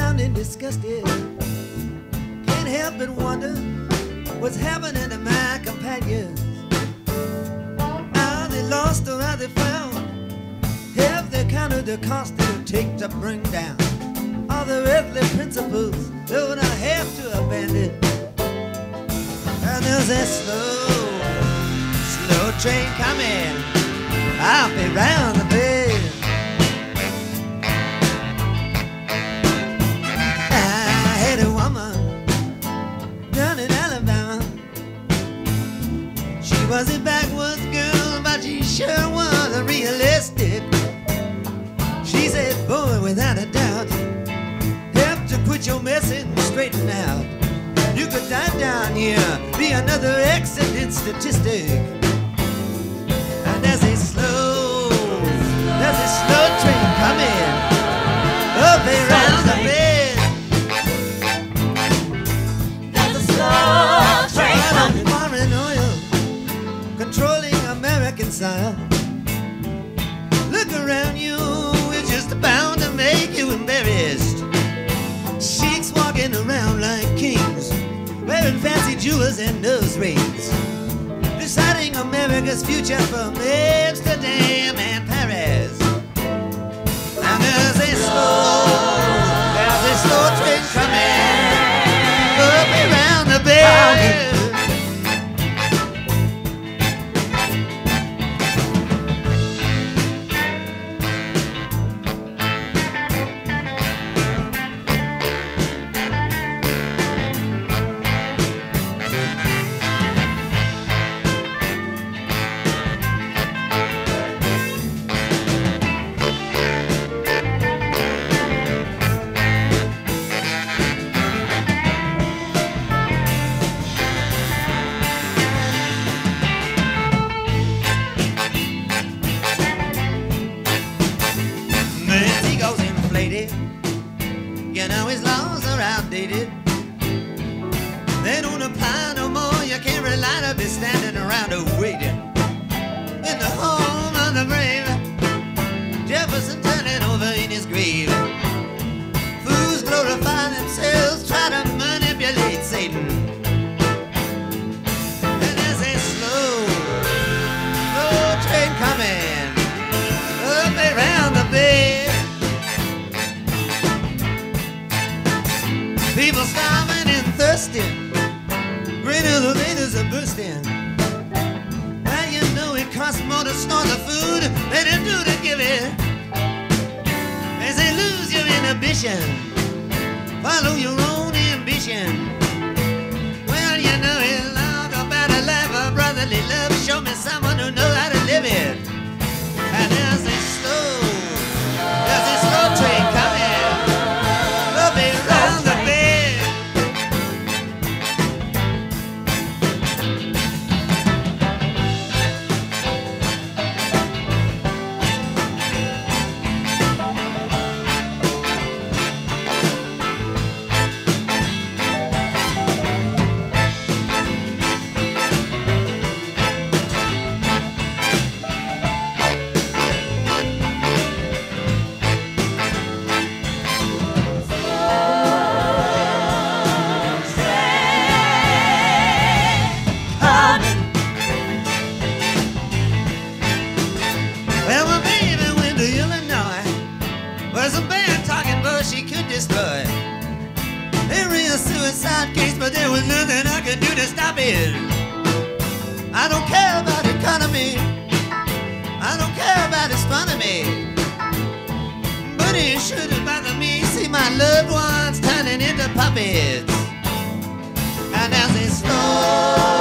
and disgusted. Can't help but wonder what's happening to my companions. Are they lost or are they found? Have they counted the cost it'll take to bring down all the earthly principles that I have to abandon? And there's that slow, slow train coming. I'll be round was a backwoods girl, but she sure was realistic. She said, boy, without a doubt, have to quit your messing and straighten out. You could die down here, be another accident statistic. Style. Look around you, it's just bound to make you embarrassed. Sheiks walking around like kings, wearing fancy jewels and nose rings. Deciding America's future from Amsterdam and outdated. They don't apply no more. You can't rely to be standing People starving and thirsting, greater the veins are bursting. Now you know it costs more to store the food than it do to give it. They say lose your inhibition, follow your own ambition. It. I don't care about economy. I don't care about astronomy. But it shouldn't bother me. See my loved ones turning into puppets. And as they slow